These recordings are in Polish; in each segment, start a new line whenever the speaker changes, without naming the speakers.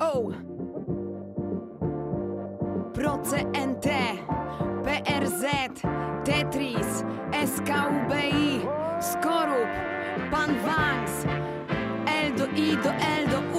O! Proce NT, PRZ, Tetris, SKUBI, Skorup, Pan Wangs, L do I do L do.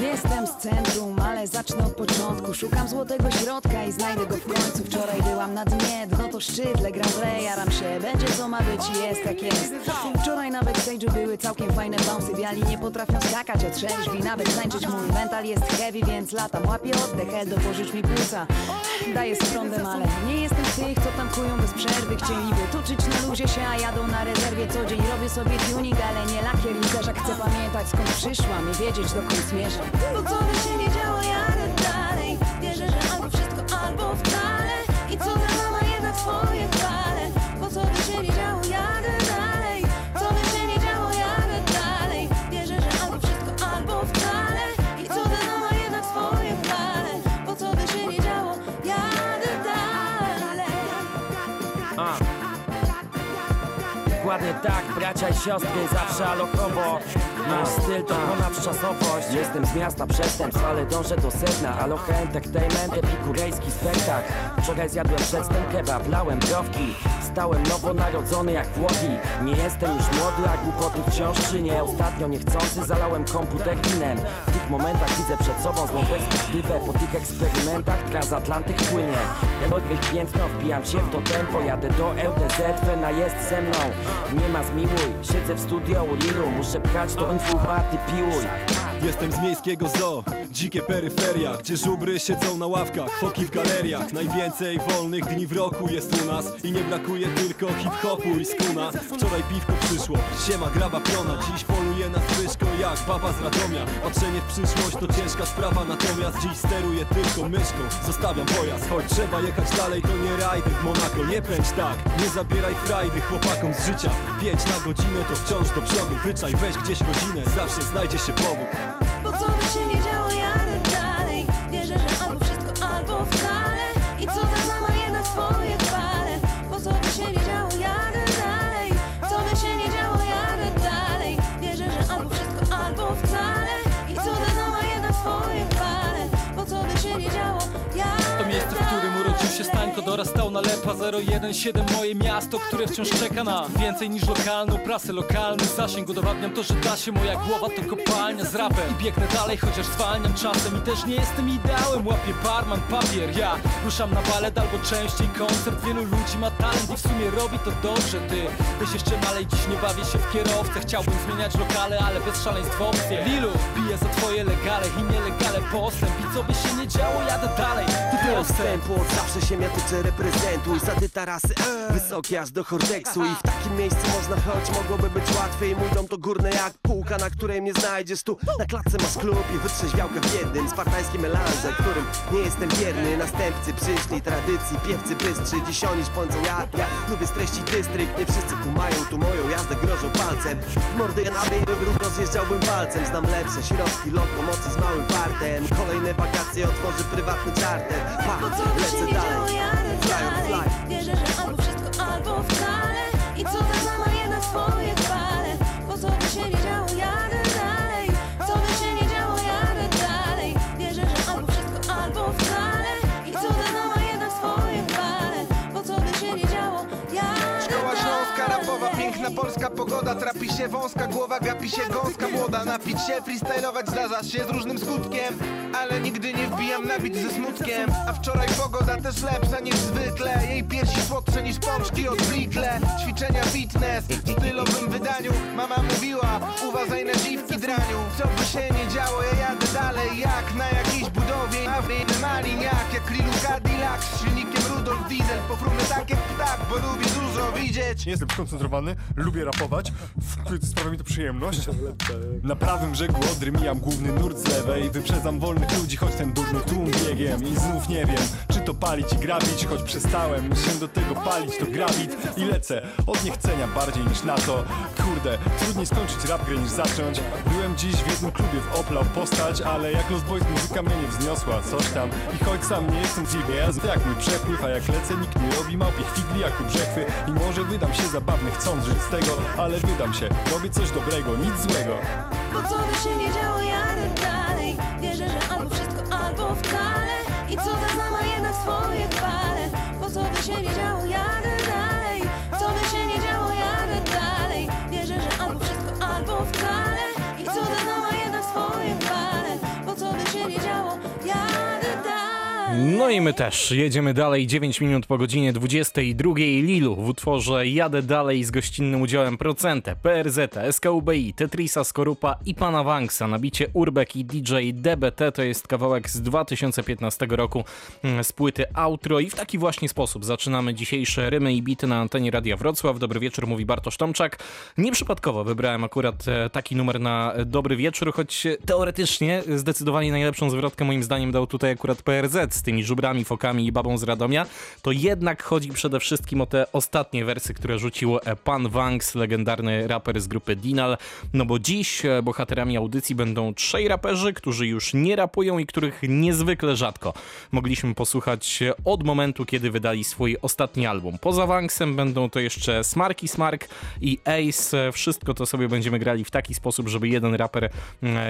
Jestem z centrum, ale zacznę od początku. Szukam złotego środka i znajdę go w końcu. Wczoraj byłam na dnie, dno to szczyt Legram źle, jaram się, będzie co ma być jest jak jest. Wczoraj na backstage'u były całkiem fajne bouncy. Biali nie potrafią skakać, a trzeźwi. Nawet tańczyć Mój mental jest heavy, więc latam. Łapię oddech, Eldo pożycz mi płuca Daję z prądem, ale nie jestem z tych, co tankują bez przerwy. Chcieliby tuczyć na luzie się, a jadą na rezerwie. Co dzień robię sobie tuning, ale nie lakier i zderzak Chcę pamiętać skąd przyszłam i wiedzieć dokąd zmierzam.
Bo co się
tak, bracia i siostry, zawsze alokowo. Nasz styl to ponadczasowość Jestem z miasta przestępstw, ale dążę do sedna. Aloha Entertainment, epikurejski spektakl. Wczoraj zjadłem przedtem kebab, lałem browki Stałem nowonarodzony jak Włogi. Nie jestem już młody, a głupoty wciąż czynię Ostatnio niechcący zalałem komputer winem. W tych momentach widzę przed sobą złą perspektywę Po tych eksperymentach transatlantyk płynie Odgryź piętno, wbijam się w to tempo Jadę do LDZ, Fena jest ze mną. Nie ma zmiłuj, siedzę w studio Liru Muszę pchać to infubaty, piłuj
Jestem z miejskiego zoo, dzikie peryferia Gdzie żubry siedzą na ławkach, foki w galeriach. Najwięcej wolnych dni w roku jest u nas I nie brakuje tylko hip-hopu i skuna. Wczoraj piwko przyszło, siema graba piona. Dziś poluje na zwyżko jak baba z Radomia. Patrzenie w przyszłość to ciężka sprawa Natomiast dziś steruję tylko myszką. Zostawiam pojazd, choć trzeba jechać dalej To nie rajdy w nie pędź tak Nie zabieraj frajdy chłopakom z życia. Pięć na godzinę to wciąż do przodu. Wyczaj, weź gdzieś rodzinę, zawsze znajdzie się powód
Bo co by się nie działo, jadę dalej. Wierzę, że albo wszystko, albo wcale. I co za ma jednak swoje
Stańko Dorastał na Lepa 017 Moje miasto, które wciąż czeka na Więcej niż lokalną prasę, lokalny zasięg Udowadniam to, że da się Moja głowa to kopalnia z rapem. I biegnę dalej, chociaż zwalniam czasem I też nie jestem ideałem. Łapię barman, papier Ja ruszam na balet albo częściej koncert. Wielu ludzi ma talent i w sumie robi to dobrze. Ty weź jeszcze dalej, dziś nie bawię się w kierowcę. Chciałbym zmieniać lokale, ale bez szaleństw opcje Lilu, piję za twoje legale i nielegale postęp I co by się nie działo, jadę dalej. Ty
wstępu, od zawsze się miatycze reprezentuj Za te tarasy, wysokie aż do Horteksu I w takim miejscu można choć mogłoby być łatwiej Mój dom to górne jak półka, na której mnie znajdziesz Tu. Na klatce masz klub i wytrzeźwiałkę w jednym Spartańskie melanże, którym nie jestem wierny Następcy przyszli, tradycji, piewcy bystrzy. Dziś oni szponcą ja, ja. Lubię streścić dystrykt Nie wszyscy kumają tu moją jazdę, grożą palcem. Mordy ja na ruch rozjeżdżałbym palcem Znam lepsze środki, lokomocy z małym partem. Kolejne wakacje otworzy prywatny charter Pa,
się
lecę dalej
Wierzę, że albo wszystko, albo wcale. I co za ma jednak swoje
pogoda Trapi się wąska głowa, gapi się gąska. Młoda Napić się, freestylować zdarza się z różnym skutkiem. Ale nigdy nie wbijam na bit ze smutkiem. A wczoraj pogoda też lepsza niż zwykle. Jej piersi słodsze niż pączki od Ćwiczenia fitness w stylowym wydaniu. Mama mówiła, uważaj na dziwki draniu. Co by się nie działo, ja jadę dalej Jak na jakiejś budowie A w maliniak jak Lilu Cadillac Z silnikiem Rudolf Diesel. Pofrumy tak jak ptak, bo lubię dużo widzieć.
Nie jestem skoncentrowany, lubię rapować, sprawia mi to przyjemność.
Na prawym brzegu Odry mijam główny nurt z lewej. Wyprzedzam wolnych ludzi, choć ten durny tłum biegiem. I znów nie wiem, czy to palić i grabić Choć przestałem się do tego palić, to grabit. I lecę od niechcenia bardziej niż na to. Kurde, trudniej skończyć rap grę niż zacząć. Byłem dziś w jednym klubie w Oplał postać Ale jak Lost Boys muzyka mnie nie wzniosła, wiosła, coś tam. I choć sam nie jestem dziwnie, ja jak mi przepływ A jak lecę, nikt nie robi małpich figli jak u brzechwy. I może wydam się zabawny, chcąc żyć z tego Ale wydam się, robię coś dobrego, nic złego.
Bo co by się nie działo, jadę dalej. Wierzę, że albo wszystko, albo wcale. I co za ma jednak swoje chwale Bo co by się nie działo, jadę
No i my też. Jedziemy dalej. 9 minut po godzinie 22 Lilu w utworze Jadę dalej z gościnnym udziałem Procente, PRZ, SKUBI, Tetrisa Skorupa i Pana Wanksa. Na bicie Urbek i DJ DBT to jest kawałek z 2015 roku mm, z płyty Outro. I w taki właśnie sposób zaczynamy dzisiejsze rymy i bity na antenie Radia Wrocław. Dobry wieczór, mówi Bartosz Tomczak. Nieprzypadkowo wybrałem akurat e, taki numer na e, Dobry Wieczór, choć e, teoretycznie zdecydowanie najlepszą zwrotkę moim zdaniem dał tutaj akurat PRZ z tymi żubrami, fokami i babą z Radomia. To jednak chodzi przede wszystkim o te ostatnie wersy, które rzucił e, Pan Wanks, legendarny raper z grupy Dinal. No bo dziś e, bohaterami audycji będą trzej raperzy, którzy już nie rapują i których niezwykle rzadko mogliśmy posłuchać e, od momentu, kiedy wydali swój ostatni album. Poza Wanksem będą to jeszcze Smarki Smark i Ace. Wszystko to sobie będziemy grali w taki sposób, żeby jeden raper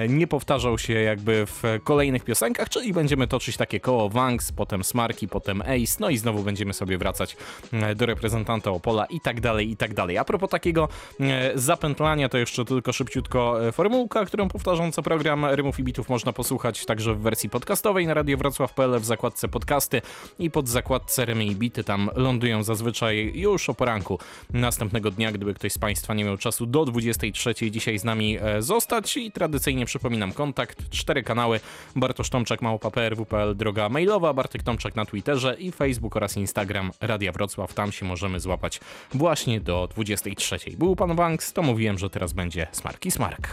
nie powtarzał się jakby w kolejnych piosenkach, czyli będziemy toczyć takie koło Wanks, potem Smarki, potem Ace, no i znowu będziemy sobie wracać mm, do reprezentanta Opola i tak dalej, i tak dalej. A propos takiego e, zapętlania, to jeszcze tylko szybciutko e, formułka, którą powtarzam co program Rymów i Bitów można posłuchać także w wersji podcastowej na Radio Wrocław.pl w zakładce podcasty i pod zakładce Rymy i Bity. Tam lądują zazwyczaj już o poranku następnego dnia, gdyby ktoś z Państwa nie miał czasu do 23 dzisiaj z nami e, zostać. I tradycyjnie przypominam kontakt, cztery kanały. Bartosz Tomczak, małpa PRW.pl, droga mailowa, Bartek Tomczak na Twitterze i Facebook oraz Instagram Radia Wrocław, tam się możemy złapać właśnie do 23. Był Pan Banks, to mówiłem, że teraz będzie Smarki Smark.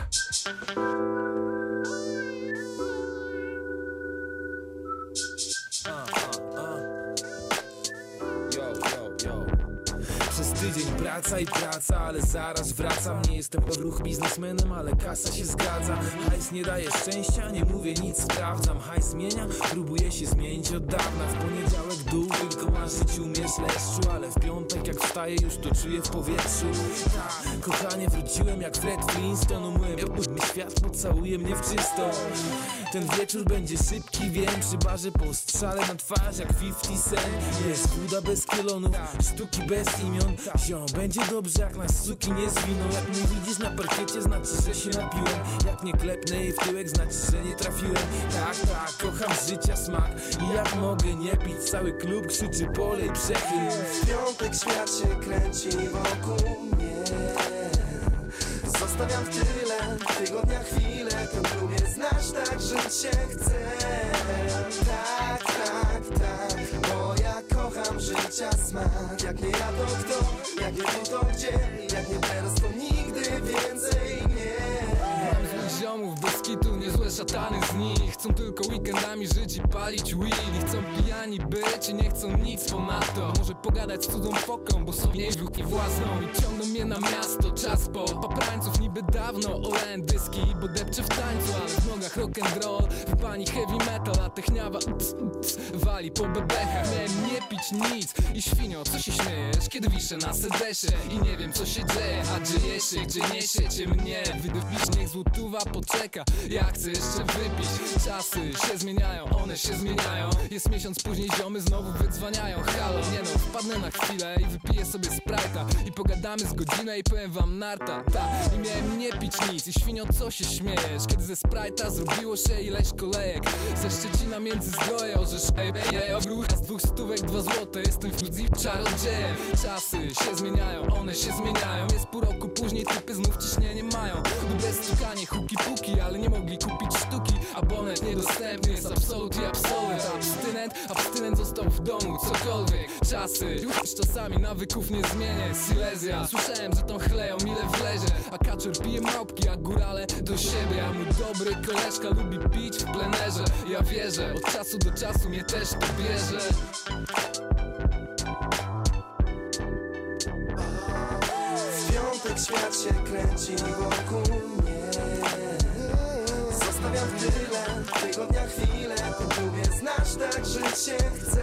Praca i praca, ale zaraz wracam. Nie jestem w ruch biznesmenem, ale kasa się zgadza. Hajs nie daje szczęścia, nie mówię nic, sprawdzam. Hajs zmienia, próbuję się zmienić od dawna. W poniedziałek dół, tylko marzyć umiesz leszczu Ale w piątek jak wstaję, już to czuję w powietrzu. Tak, kochanie, wróciłem jak Fred Flintstone Umyłem mi świat, pocałuje mnie w czysto. Ten wieczór będzie szybki, wiem Przy barze po strzale na twarz jak 50 cent. Jest buda bez kielonów, sztuki bez imion. Ziom, będzie dobrze jak nas suki nie zwiną. Jak mnie widzisz na parkiecie, znaczy, że się napiłem. Jak nie klepnę jej w tyłek, znaczy, że nie trafiłem. Tak, tak, kocham życia smak. I jak mogę nie pić, cały klub krzyczy polej przechyl.
W piątek świat się kręci wokół mnie. Zostawiam w tyle, tygodnia chwilę Ten lubię znasz, tak żyć się chcę życia smak. Jak nie ja to kto, jak nie tu to gdzie Jak nie teraz to nigdy więcej nie.
Mam ziomów bez kitu, niezłe szatany z nich. Chcą tylko weekendami żyć i palić weed. I chcą pijani być i nie chcą nic ponadto. Może pogadać z cudzą foką, bo są jej i własną. I ciągną mnie na miasto, czas po paprańców Niby dawno olałem dyski, bo depczę w tańcu Ale w nogach rock and roll, w pani heavy metal A techniawa ups, ups, wali po bebechach. Miałem nie pić nic i świnio, co się śmiejesz? Kiedy wiszę na sedesie i nie wiem co się dzieje. A dzieje się, gdzie niesiecie mnie Wydowić niech złotówa poczeka. Ja chcę jeszcze wypić Czasy. Się zmieniają, one się zmieniają. Jest miesiąc później ziomy znowu wydzwaniają. Halo, nie no, wpadnę na chwilę i wypiję sobie sprite'a. I pogadamy z godzinę i powiem wam narta. Ta, i miałem nie pić nic. I świnio, co się śmiejesz? Kiedy ze sprite'a zrobiło się ileś kolejek. Ze Szczecina między zdroje, orzesz ej, ej, ej Ogrucha z dwóch stówek, dwa złote Jestem w fuzji czarodziejem. Czasy się zmieniają, one się zmieniają. Jest pół roku później, typy znów ciśnienie mają. Dobre stukanie, huki puki, ale nie mogli kupić sztuki Abonent niedostępny jest absolut i absolut Abstynent, abstynent został w domu, cokolwiek. Czasy, już czasami nawyków nie zmienię. Silesia, słyszałem, że tą chleją ile wlezie A kaczor pije małpki, a górale do siebie. A mój dobry koleżka lubi pić w plenerze. Ja wierzę, od czasu do czasu mnie też to bierze.
W świat się kręci wokół mnie w tyle, tygodnia chwilę lubię znasz, tak żyć się chcę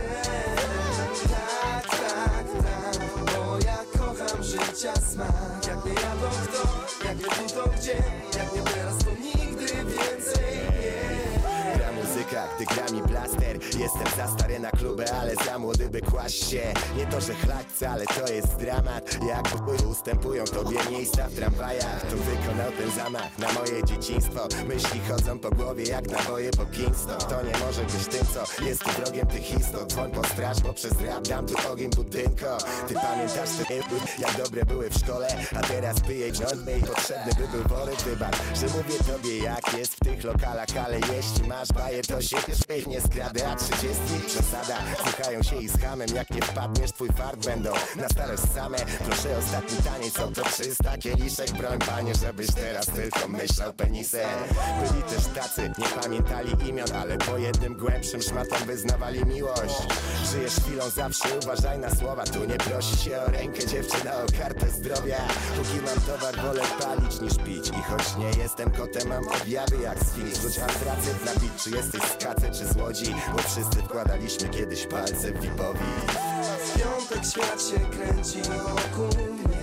Tak, tak, tak Bo ja kocham życia smak Jak nie ja to kto, jak nie tu to gdzie Jak nie teraz to nigdy więcej nie
Gra muzyka, gdy gra mi plaster Jestem za stary na klubę, ale za młody by kłaść się. Nie to, że chlać ale to jest dramat. Jak ustępują tobie miejsca w tramwajach. Tu wykonał ten zamach na moje dzieciństwo. Myśli chodzą po głowie jak naboje po Kingston To nie może być tym, co jest tu wrogiem tych istot Dzwoń po straż, bo przez rap dam tu ogień budynko. Ty pamiętasz te jak dobre były w szkole A teraz pyję rządmy i potrzebny by był worek wybacz Że mówię tobie jak jest w tych lokalach. Ale jeśli masz baję to się śmiech nie skradę A trzydziestki przesada. Słuchają się i z hamem Jak nie wpadniesz twój fart będą na starość same. Proszę ostatni taniec co to 300 kieliszek Broń panie żebyś teraz tylko myślał penisem. Byli też tacy nie pamiętali imion Ale po jednym głębszym szmatom wyznawali miłość. Żyjesz chwilą zawsze uważaj na słowa Tu nie prosi się o rękę dziewczyna o kartę zdrowia. Póki mam towar wolę palić niż pić I choć nie jestem kotem mam objawy jak sfinks Rzuć antracyt na bit czy jesteś z czy z wszyscy wkładaliśmy kiedyś palce w VIP-owi
W piątek świat się kręci wokół mnie.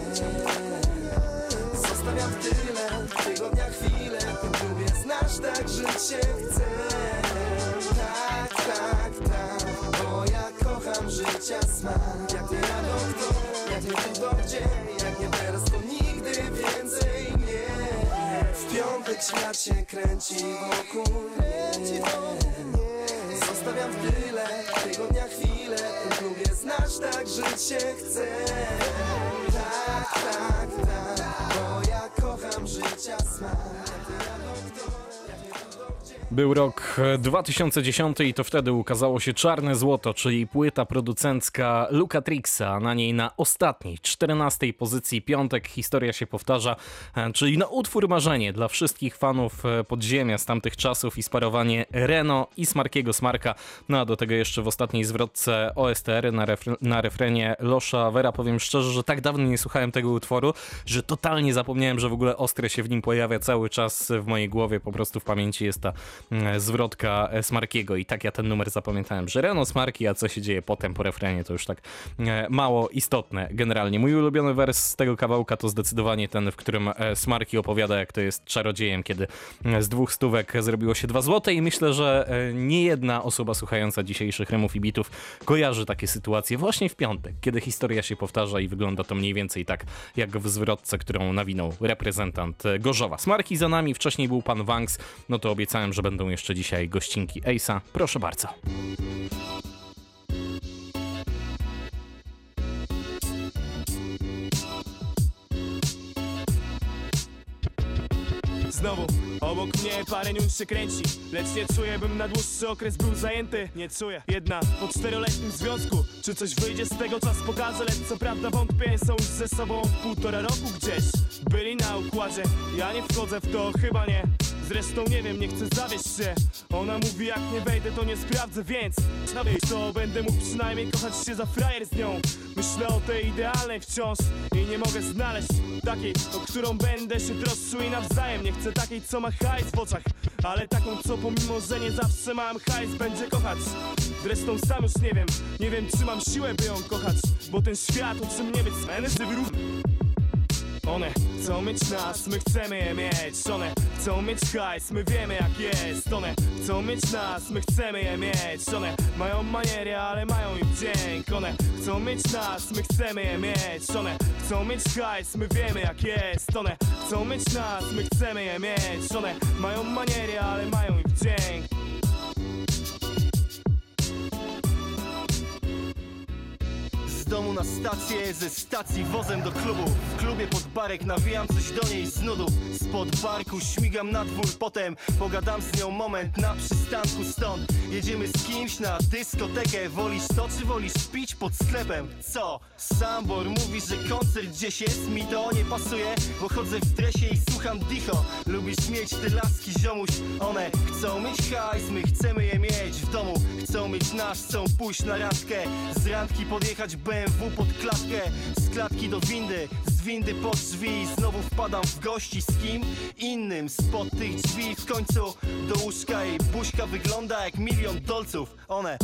Zostawiam tyle, w tygodniach chwilę tym znasz, tak żyć się chcę. Tak, tak, tak Bo ja kocham życia smak. Jak nie jadą kto, jak nie tu to gdzie Jak nie teraz to nigdy więcej nie. W piątek świat się kręci wokół mnie Zostawiam w tyle, w tygodniach chwilę W tym klubie znasz, tak żyć się Tak, tak, tak
Był rok e, 2010 i to wtedy ukazało się Czarne Złoto, czyli płyta producencka Luka Trixa. Na niej na ostatniej, 14 pozycji piątek historia się powtarza, e, czyli no utwór marzenie dla wszystkich fanów e, podziemia z tamtych czasów i sparowanie Reno i Smarkiego Smarka. No a do tego jeszcze w ostatniej zwrotce OSTR na, refre- na refrenie Losza Vera. Powiem szczerze, że tak dawno nie słuchałem tego utworu, że totalnie zapomniałem, że w ogóle Ostre się w nim pojawia cały czas w mojej głowie. Po prostu w pamięci jest ta zwrotka e, Smarkiego i tak ja ten numer zapamiętałem, że Reno Smarki, a co się dzieje potem po refrenie to już tak e, mało istotne generalnie. Mój ulubiony wers z tego kawałka to zdecydowanie ten, w którym e, Smarki opowiada jak to jest czarodziejem, kiedy e, z dwóch stówek zrobiło się dwa złote i myślę, że nie jedna osoba słuchająca dzisiejszych rymów i bitów kojarzy takie sytuacje właśnie w piątek, kiedy historia się powtarza i wygląda to mniej więcej tak jak w zwrotce, którą nawinął reprezentant Gorzowa. Smarki za nami, wcześniej był pan Wanks, no to obiecałem, że będą jeszcze dzisiaj gościnki Ace'a. Proszę bardzo.
Znowu obok mnie parę niuń się kręci Lecz nie czuję, bym na dłuższy okres był zajęty Nie czuję Jedna po czteroletnim związku Czy coś wyjdzie z tego, czas pokaże Lecz co prawda wątpię, są już ze sobą półtora roku gdzieś Byli na układzie, ja nie wchodzę w to, chyba nie Zresztą nie wiem, nie chcę zawieść się. Ona mówi jak nie wejdę to nie sprawdzę, więc Na to będę mógł przynajmniej kochać się za frajer z nią. Myślę o tej idealnej wciąż I nie mogę znaleźć takiej, o którą będę się troszczył i nawzajem. Nie chcę takiej, co ma hajs w oczach Ale taką, co pomimo, że nie zawsze mam hajs Będzie kochać. Zresztą sam już nie wiem Nie wiem, czy mam siłę, by ją kochać Bo ten świat uczy mnie być równy one chcą mieć nas, my chcemy je mieć One chcą mieć hajs, my wiemy jak jest. One chcą mieć nas, my chcemy je mieć. One mają maniery, ale mają i wdzięk One chcą mieć nas, my chcemy je mieć. One chcą mieć hajs, my wiemy jak jest. One chcą mieć nas, my chcemy je mieć. One mają maniery, ale mają i wdzięk
domu na stację, ze stacji wozem do klubu. W klubie pod barek nawijam coś do niej z nudów Spod barku śmigam na dwór, potem pogadam z nią moment na przystanku. Stąd Jedziemy z kimś na dyskotekę. Wolisz to, czy wolisz pić pod sklepem? Co? Sambor mówi, że koncert gdzieś jest Mi to nie pasuje, bo chodzę w dresie i słucham dicho Lubisz mieć te laski ziomuś? One chcą mieć hajs, my chcemy je mieć w domu. Chcą mieć nasz, chcą pójść na randkę. Z randki podjechać BMW pod klatkę Z klatki do windy, z windy pod drzwi Znowu wpadam w gości. Z kim? Innym. Spod tych drzwi w końcu do łóżka Jej buźka wygląda jak milion dolców. One.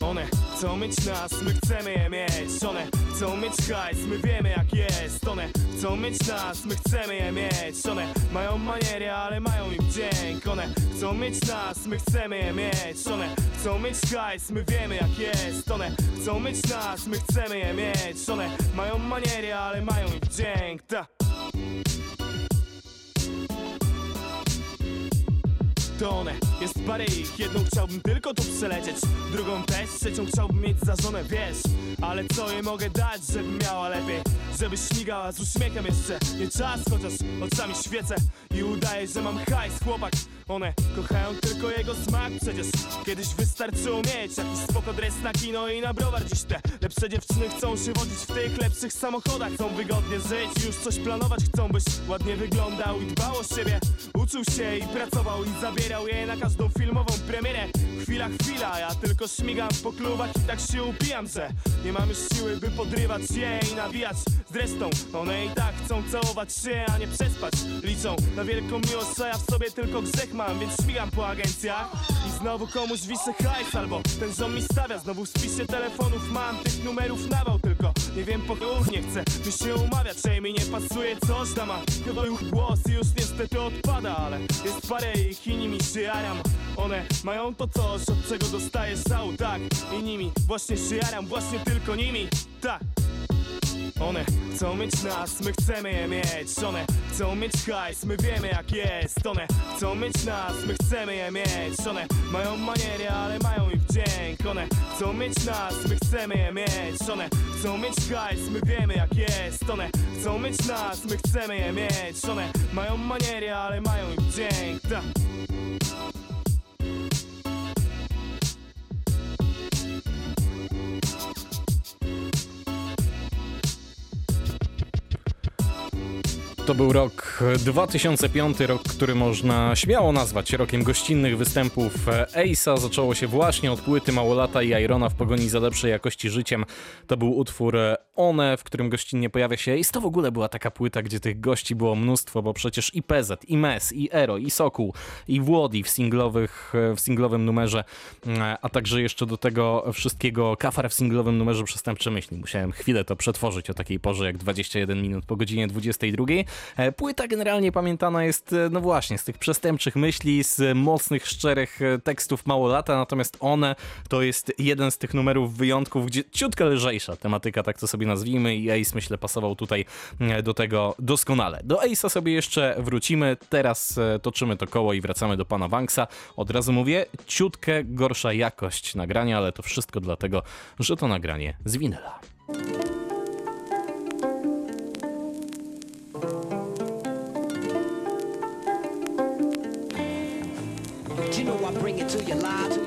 One
chcą mieć nas, my chcemy je mieć. One chcą mieć hajs, my wiemy jak jest. One chcą mieć nas, my chcemy je mieć. One mają maniery, ale mają im dzięk. One chcą mieć nas, my chcemy je mieć. One chcą mieć hajs, my wiemy jak jest. One chcą mieć nas, my chcemy je mieć. One mają maniery, ale mają im dzięk. Ta. To one. Jest parę ich, jedną chciałbym tylko tu przelecieć. Drugą też, trzecią chciałbym mieć za żonę, wiesz. Ale co jej mogę dać, żeby miała lepiej? Żeby śmigała z uśmiechem jeszcze. Nie czas, chociaż oczami świecę. I udaje, że mam hajs, chłopak One kochają tylko jego smak. Przecież Kiedyś wystarczyło mieć jakiś spoko dres na kino i na browar. Dziś te lepsze dziewczyny chcą się wodzić w tych lepszych samochodach. Chcą wygodnie żyć, już coś planować Chcą byś ładnie wyglądał i dbał o siebie. Uczył się i pracował i zabierał je na każdą filmową premierę. Chwila, chwila, ja tylko śmigam po klubach i tak się upijam, że Nie mam już siły, by podrywać je i nawijać Zresztą one i tak chcą całować się, a nie przespać. Liczą na wielką miłość, a ja w sobie tylko grzech mam Więc śmigam po agencjach. I znowu komuś wiszę hajs Albo ten ziom mi stawia, znowu w spisie telefonów mam tych numerów nawał Tylko. Nie wiem po chuj nie chcę mi się umawiać, że mi nie pasuje coś tam A już głos i już niestety odpada, ale jest parę ich i nimi się jaram One mają to coś, od czego dostaję szału, tak. I nimi właśnie się jaram, właśnie tylko nimi, tak one. Chcą mieć nas, my chcemy je mieć. One. Chcą mieć hajs, my wiemy jak jest. One. Chcą mieć nas, my chcemy je mieć. One. Mają maniery, ale mają ich wdzięk. One. Chcą mieć nas, my chcemy je mieć. One. Chcą mieć hajs, my wiemy jak jest. One. Chcą mieć nas, my chcemy je mieć. One. Mają maniery, ale mają ich wdzięk. Ta.
To był rok 2005, rok, który można śmiało nazwać rokiem gościnnych występów Ace'a. Zaczęło się właśnie od płyty Małolata i Irona w pogoni za lepszej jakości życiem. To był utwór One, w którym gościnnie pojawia się Ace. To w ogóle była taka płyta, gdzie tych gości było mnóstwo, bo przecież i PZ, i MES, i Ero, i Sokół, i Włodi w, singlowych, w singlowym numerze, a także jeszcze do tego wszystkiego kafar w singlowym numerze Przestępcze Myśli. Musiałem chwilę to przetworzyć o takiej porze jak 21 minut po godzinie 22. E, Płyta generalnie pamiętana jest, e, no właśnie, z tych przestępczych myśli, z mocnych, szczerych e, tekstów mało lata, natomiast one to jest jeden z tych numerów wyjątków, gdzie ciutkę lżejsza tematyka, tak to sobie nazwijmy i Ace myślę pasował tutaj e, do tego doskonale. Do Ace'a sobie jeszcze wrócimy, teraz e, toczymy to koło i wracamy do pana Wanksa. Od razu mówię, ciutkę gorsza jakość nagrania, ale to wszystko dlatego, że to nagranie z winyla.
You know I bring it to you live,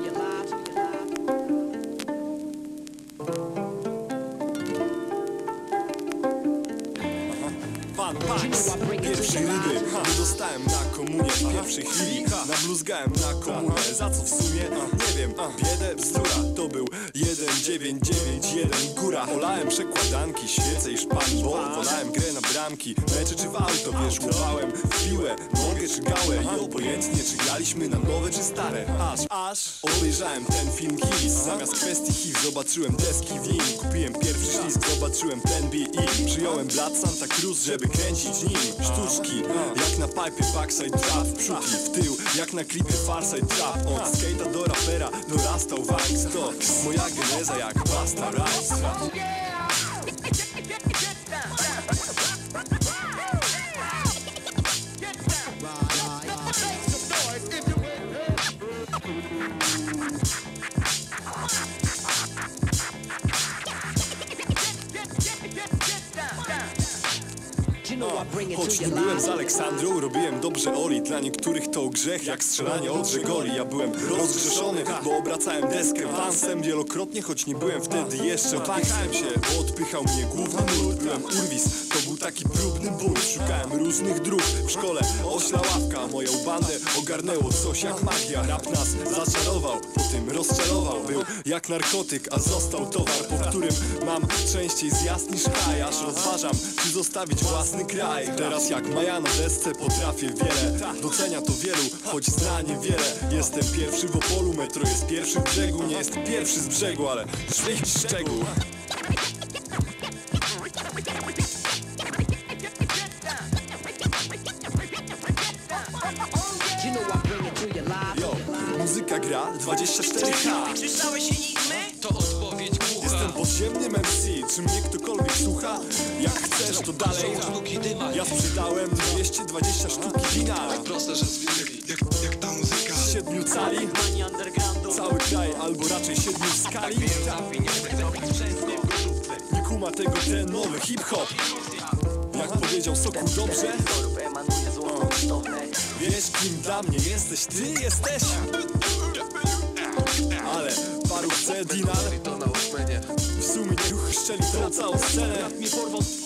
Pan Pax, pierwszej ryby. Nie dostałem na komunie w pierwszej chwili Nabluzgałem na komunę, za co w sumie? Nie wiem, biedę, bzdura. To był 1991 góra. Olałem przekładanki, świece i szpani Bo wolałem grę na bramki. Mecze czy w auto, wiesz, łupałem w piłę Nogę czy gałę. I obojętnie Czy graliśmy na nowe czy stare. Aż, aż obejrzałem ten film Kiss. Zamiast kwestii HIV zobaczyłem deski w nim. Kupiłem pierwszy ślizg, zobaczyłem ten BI Przyjąłem blat Santa Cruz, żeby kręcić nim Jak na pipe backside trap przód w tył, jak na klipie farside trap. Od skate'a do rapera dorastał Vanks To moja geneza jak pasta rice Choć nie byłem z Aleksandrą, robiłem dobrze Oli. Dla niektórych to grzech, jak strzelanie od żegoli Ja byłem rozgrzeszony, bo obracałem deskę Wansem wielokrotnie, choć nie byłem wtedy jeszcze Odpychałem się, bo odpychał mnie główny nurt. Byłem urwis, to był taki próbny bunt. Szukałem różnych dróg. W szkole Ośla ławka, moją bandę ogarnęło coś jak magia. Rap nas zaczarował, potem rozczarował. Był jak narkotyk, a został towar Po którym mam częściej zjazd niż haj. Aż rozważam, czy zostawić własny kraj. Teraz jak Maja na desce potrafię wiele. Docenia to wielu, choć zna niewiele. Jestem pierwszy w Opolu, metro jest pierwszy w brzegu. Nie jest pierwszy z brzegu, ale szwych szczegół. Yo, muzyka gra 24H
Słyszałeś enigmy?
To odpowiedź
podziemnym MC, czy mnie ktokolwiek słucha? Jak chcesz to dalej Ja sprzedałem 220 sztuk wina.
Proste, że zwinęli jak, jak ta muzyka.
Siedmiu cali. Cały kraj, albo raczej siedmiu skali. Nie kuma tego ten nowy hip-hop. Jak powiedział Sokół dobrze? Wiesz kim dla mnie jesteś, ty jesteś Ale paru chce dinar W sumie nie ruch szczeli tą całą scenę.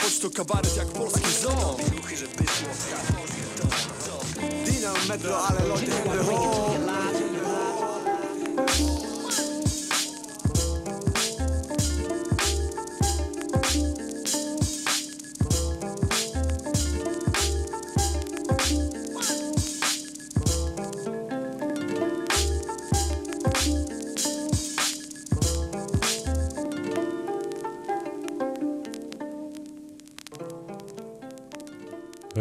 Choć to kabaret jak polski zoo.
Dinam metro, ale loty in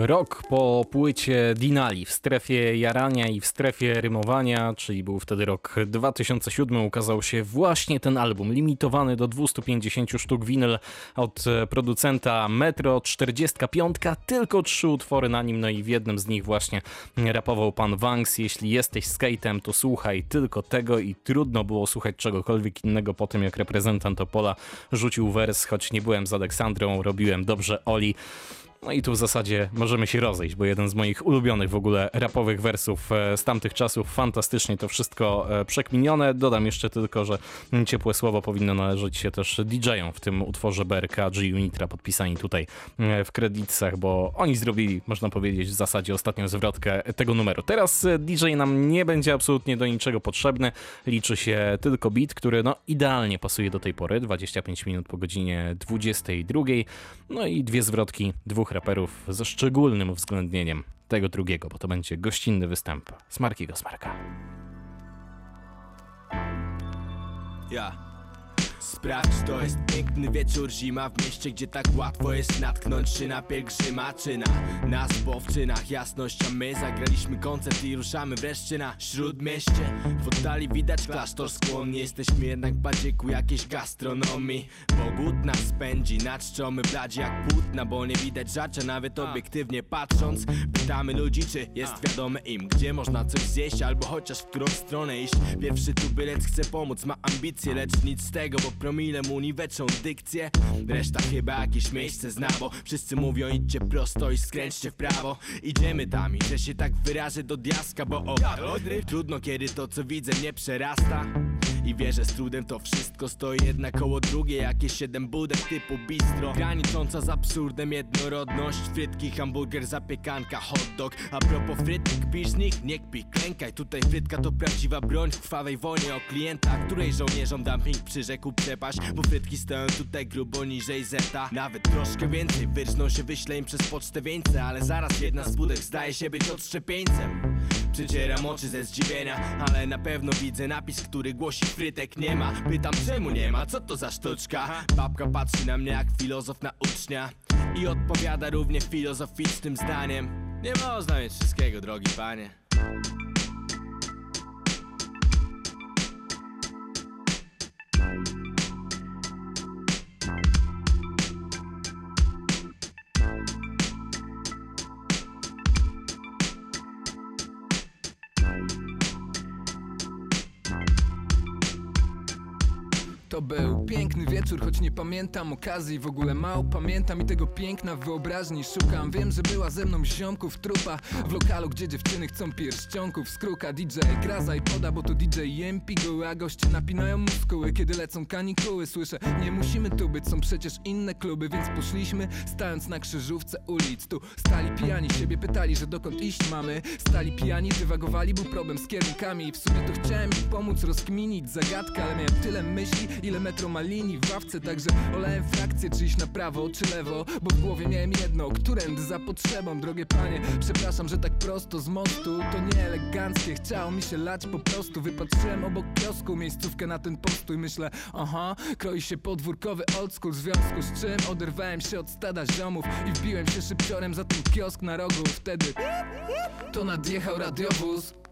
Rok po płycie Dinali w strefie jarania i w strefie rymowania, czyli był wtedy rok 2007, ukazał się właśnie ten album, limitowany do 250 sztuk winyl od e, producenta Metro 45, tylko trzy utwory na nim, no i w jednym z nich właśnie rapował pan Wanks. Jeśli jesteś skatem, to słuchaj tylko tego i trudno było słuchać czegokolwiek innego po tym, jak reprezentant Opola rzucił wers, choć nie byłem z Aleksandrą, robiłem dobrze Oli. No i tu w zasadzie możemy się rozejść, bo jeden z moich ulubionych w ogóle rapowych wersów e, z tamtych czasów, fantastycznie to wszystko e, przekminione. Dodam jeszcze tylko, że ciepłe słowo powinno należeć się też DJ-om w tym utworze BRK G Unitra podpisani tutaj e, w kredytach, bo oni zrobili, można powiedzieć, w zasadzie ostatnią zwrotkę tego numeru. Teraz DJ nam nie będzie absolutnie do niczego potrzebny, liczy się tylko beat, który no idealnie pasuje do tej pory, 25 minut po godzinie 22, no i dwie zwrotki dwóch raperów ze szczególnym uwzględnieniem tego drugiego, bo to będzie gościnny występ Smarkiego Smarka.
Ja. Sprawdź, to jest piękny wieczór, zima w mieście, gdzie tak łatwo jest natknąć się na pielgrzyma czy na nas, bo w czynach jasność, a my zagraliśmy koncert i ruszamy wreszcie na śródmieście. W oddali widać klasztor skłonnie, jesteśmy jednak bardziej ku jakiejś gastronomii, bo głód nas spędzi, na czczomy bladzi jak płótna, bo nie widać żarcia nawet obiektywnie patrząc. Pytamy ludzi, czy jest wiadome im, gdzie można coś zjeść, albo chociaż w którą stronę iść. Pierwszy tu bylec chce pomóc, ma ambicje, lecz nic z tego, bo promile mu niweczą dykcję. Reszta chyba jakieś miejsce zna, bo wszyscy mówią idźcie prosto i skręćcie w prawo. Idziemy tam i że się tak wyrażę do diaska, bo o Trudno kiedy to co widzę mnie przerasta i wierzę z trudem to wszystko stoi jedna koło drugie Jakieś siedem budek typu bistro. Granicząca z absurdem jednorodność. Frytki, hamburger, zapiekanka, hot dog. A propos frytek, kpisz z nich? Nie kpij, klękaj. Tutaj frytka to prawdziwa broń w krwawej wojnie o klienta Której żołnierzom dumping przyrzekł przepaść. Bo frytki stoją tutaj grubo niżej zeta. Nawet troszkę więcej wyrżną się wyślę im przez pocztę wieńce Ale zaraz jedna z budek zdaje się być odszczepieńcem Przecieram oczy ze zdziwienia Ale na pewno widzę napis, który głosi frytek. Nie ma. Pytam czemu nie ma, co to za sztuczka? Babka patrzy na mnie jak filozof na ucznia I odpowiada równie filozoficznym zdaniem. Nie można mieć wszystkiego, drogi panie.
Thank To był piękny wieczór, choć nie pamiętam okazji W ogóle. Mało pamiętam i tego piękna wyobraźni szukam. Wiem, że była ze mną ziomków trupa W lokalu, gdzie dziewczyny chcą pierścionków z kruka. DJ gra za i poda, bo to DJ MP goły A goście napinają muskuły, kiedy lecą kanikuły Słyszę, nie musimy tu być, są przecież inne kluby Więc poszliśmy, stając na krzyżówce ulic. Tu stali pijani, siebie pytali, że dokąd iść mamy. Stali pijani, dywagowali, był problem z kierunkami I w sumie to chciałem im pomóc rozkminić zagadkę Ale miałem tyle myśli, ile metro ma linii w ławce Także olałem frakcję, czy iść na prawo, czy lewo? Bo w głowie miałem jedno, którędy za potrzebą. Drogie panie, przepraszam, że tak prosto z mostu. To nie eleganckie, chciało mi się lać po prostu. Wypatrzyłem obok kiosku miejscówkę na ten postój Myślę, aha, kroi się podwórkowy old school W związku z czym oderwałem się od stada ziomów I wbiłem się szybciorem za ten kiosk na rogu. Wtedy to nadjechał radiowóz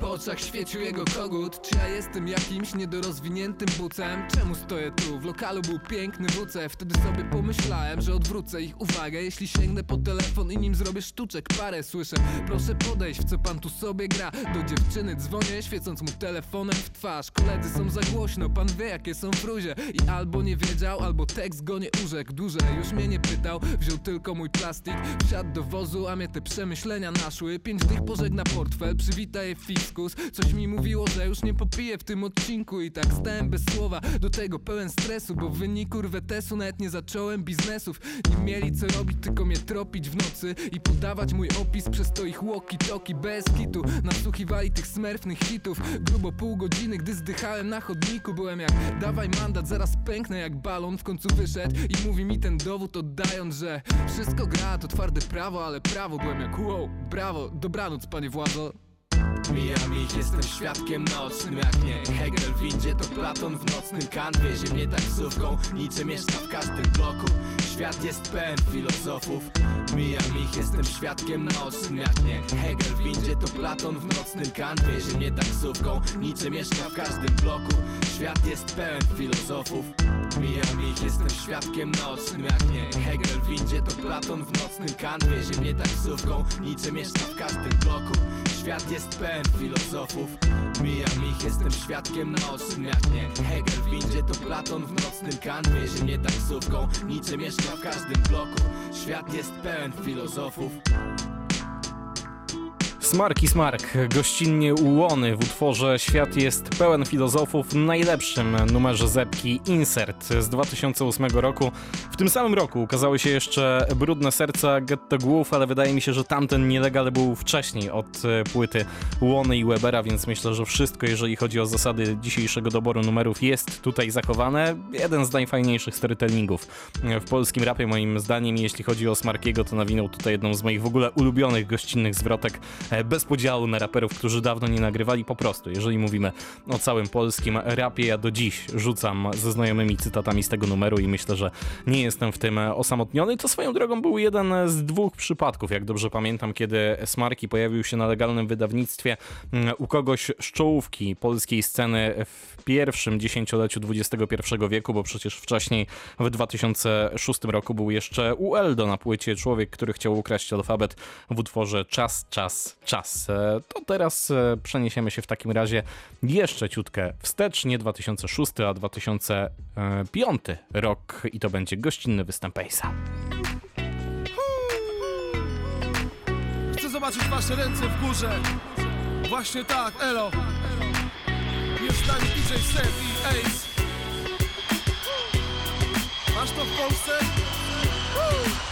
po oczach świecił jego kogut Czy ja jestem jakimś niedorozwiniętym bucem? Czemu stoję tu? W lokalu był piękny WC. Wtedy sobie pomyślałem, że odwrócę ich uwagę. Jeśli sięgnę po telefon i nim zrobię sztuczek parę Słyszę, proszę podejść, w co pan tu sobie gra. Do dziewczyny dzwonię, świecąc mu telefonem w twarz. Koledzy są za głośno, pan wie jakie są fruzie I albo nie wiedział, albo tekst go nie urzekł. Dłużej już mnie nie pytał, wziął tylko mój plastik. Wsiadł do wozu, a mnie te przemyślenia naszły. Pięć dych pożegna portfel, przywita je fiskus. Coś mi mówiło, że już nie popiję w tym odcinku I tak stałem bez słowa, do tego pełen stresu Bo w wyniku rwetesu nawet nie zacząłem biznesów. Nie mieli co robić, tylko mnie tropić w nocy I podawać mój opis przez to ich walkie-talkie bez kitu. Nasłuchiwali tych smerfnych hitów. Grubo pół godziny, gdy zdychałem na chodniku Byłem jak, dawaj mandat, zaraz pęknę jak balon W końcu wyszedł. I mówi mi ten dowód oddając, że Wszystko gra, to twarde prawo, ale prawo Byłem jak, wow, brawo, dobranoc panie władzo Mijam ich, jestem świadkiem nocnym jak nie. Hegel w windzie to Platon w nocnym Kant wiezie mnie taksówką Niczym mieszka w każdym bloku. Świat jest pełen filozofów. Mijam ich, jestem świadkiem nocnym jak nie. Hegel w windzie to Platon w nocnym Kant wiezie mnie taksówką Niczym mieszka w każdym bloku. Świat jest pełen filozofów. Mijam ich, jestem świadkiem nocnym jak nie. Hegel w windzie to Platon w nocnym Kant wiezie mnie taksówką Niczym mieszka w każdym bloku Świat jest pełen filozofów. Mijam ich, jestem świadkiem nocnym jak nie Hegel w windzie to Platon w nocnym Kant wiezie mnie taksówką Niczym mieszka w każdym bloku. Świat jest pełen filozofów
Smark i Smark, gościnnie ułony w utworze Świat jest pełen filozofów najlepszym numerze Zepki Insert z 2008 roku. W tym samym roku ukazały się jeszcze Brudne Serca Getto Głów, ale wydaje mi się, że tamten nielegal był wcześniej od e, płyty Łony i Webera, więc myślę, że wszystko, jeżeli chodzi o zasady dzisiejszego doboru numerów jest tutaj zachowane. Jeden z najfajniejszych storytellingów w polskim rapie moim zdaniem, jeśli chodzi o Smarkiego, to nawinął tutaj jedną z moich w ogóle ulubionych gościnnych zwrotek e, bez podziału na raperów, którzy dawno nie nagrywali. Po prostu, jeżeli mówimy o całym polskim rapie, ja do dziś rzucam ze znajomymi cytatami z tego numeru i myślę, że nie jestem w tym osamotniony. To swoją drogą był jeden z dwóch przypadków, jak dobrze pamiętam, kiedy Smarki pojawił się na legalnym wydawnictwie mm, u kogoś z czołówki polskiej sceny w pierwszym dziesięcioleciu XXI wieku, bo przecież wcześniej w 2006 roku był jeszcze u Eldo na płycie Człowiek, który chciał ukraść alfabet w utworze Czas, Czas, Czas. E, To teraz e, przeniesiemy się w takim razie jeszcze ciutkę wstecz, nie 2006, a 2005 rok i to będzie gościnny występ Ace'a.
Chcę zobaczyć wasze ręce w górze Właśnie tak, elo Jest z nami DJ Seth i Ace Masz to w Polsce? Ej.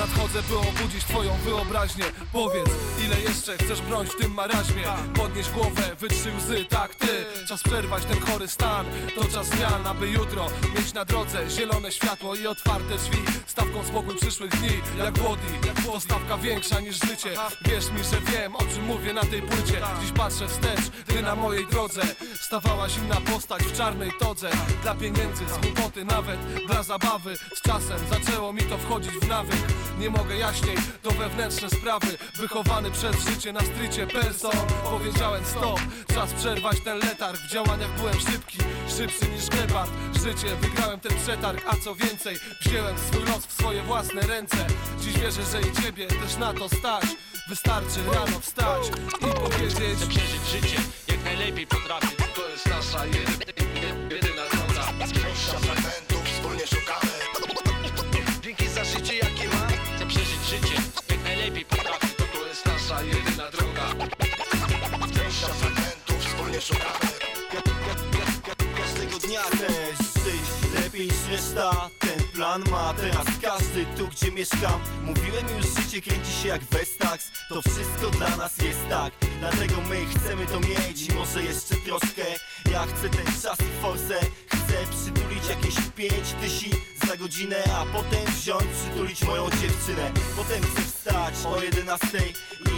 Nadchodzę, by obudzić twoją wyobraźnię. Powiedz, ile jeszcze chcesz bronić w tym maraźmie Podnieś głowę, wytrzyj łzy, tak ty. Czas przerwać ten chory stan. To czas zmian, aby jutro mieć na drodze Zielone światło i otwarte drzwi. Stawką spokój przyszłych dni, jak Włodi To stawka większa niż życie. Wierz mi, że wiem, o czym mówię na tej płycie. Dziś patrzę wstecz, ty na mojej drodze Stawała zimna postać w czarnej todze. Dla pieniędzy, z głupoty nawet Dla zabawy, z czasem zaczęło mi to wchodzić w nawyk Nie mogę jaśniej, to wewnętrzne sprawy. Wychowany przez życie na strycie person Powiedziałem stop, czas przerwać ten letarg. W działaniach byłem szybki, szybszy niż gepard Życie, wygrałem ten przetarg, a co więcej Wziąłem swój los w swoje własne ręce. Dziś wierzę, że i ciebie też na to stać. Wystarczy rano wstać i powiedzieć
Chcę przeżyć życie jak
najlepiej potrafię. To jest nasza jedyna, jedyna droga.
Zwłaszcza fragmentów wspólnie szukamy
reszta Ten plan ma. Teraz każdy tu gdzie mieszkam. Mówiłem już życie kręci się jak Vestax. To wszystko dla nas jest tak. Dlatego my chcemy to mieć. I może jeszcze troszkę. Ja chcę ten czas i forsę Chcę przytulić jakieś pięć tysi za godzinę A potem wziąć, przytulić moją dziewczynę. Potem chcę wstać o 11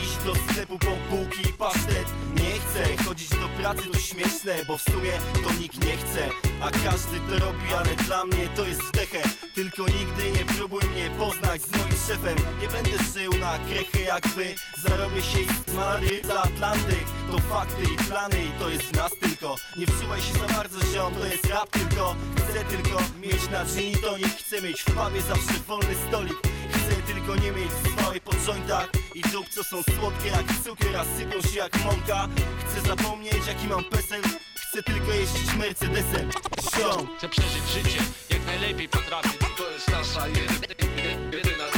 Iść do sklepu po bułki i pasztet Nie chcę chodzić do pracy to śmieszne Bo w sumie to nikt nie chce. A każdy to robi, ale dla mnie to jest wdechę Tylko nigdy nie próbuj mnie poznać z moim szefem. Nie będę żył na krechę jak wy. Zarobię się z Madryt za Atlantyk. To fakty i plany i to jest nas tylko. Nie wsuwaj się za bardzo ziom, to jest rap tylko. Chcę tylko mieć na i tonik Chcę mieć. W pubie zawsze wolny stolik Tylko nie mieć zwałej po jointach I dup co są słodkie jak cukier, a sypią się jak mąka. Chcę zapomnieć jaki mam PESEL Chcę tylko jeździć Mercedesem. Ziom.
Chcę przeżyć życie jak najlepiej potrafię To jest nasza jedyna,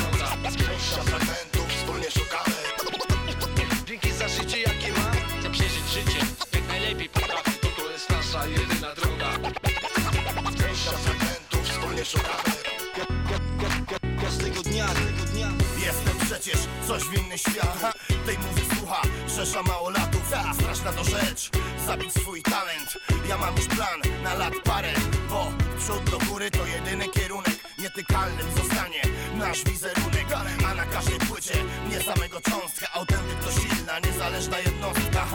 zabić swój talent. Ja mam już plan na lat parę Bo przód do góry to jedyny kierunek Nietykalnym zostanie. Nasz wizerunek A na każdej płycie nie samego cząstka. Autentyk silna, niezależna jednostka.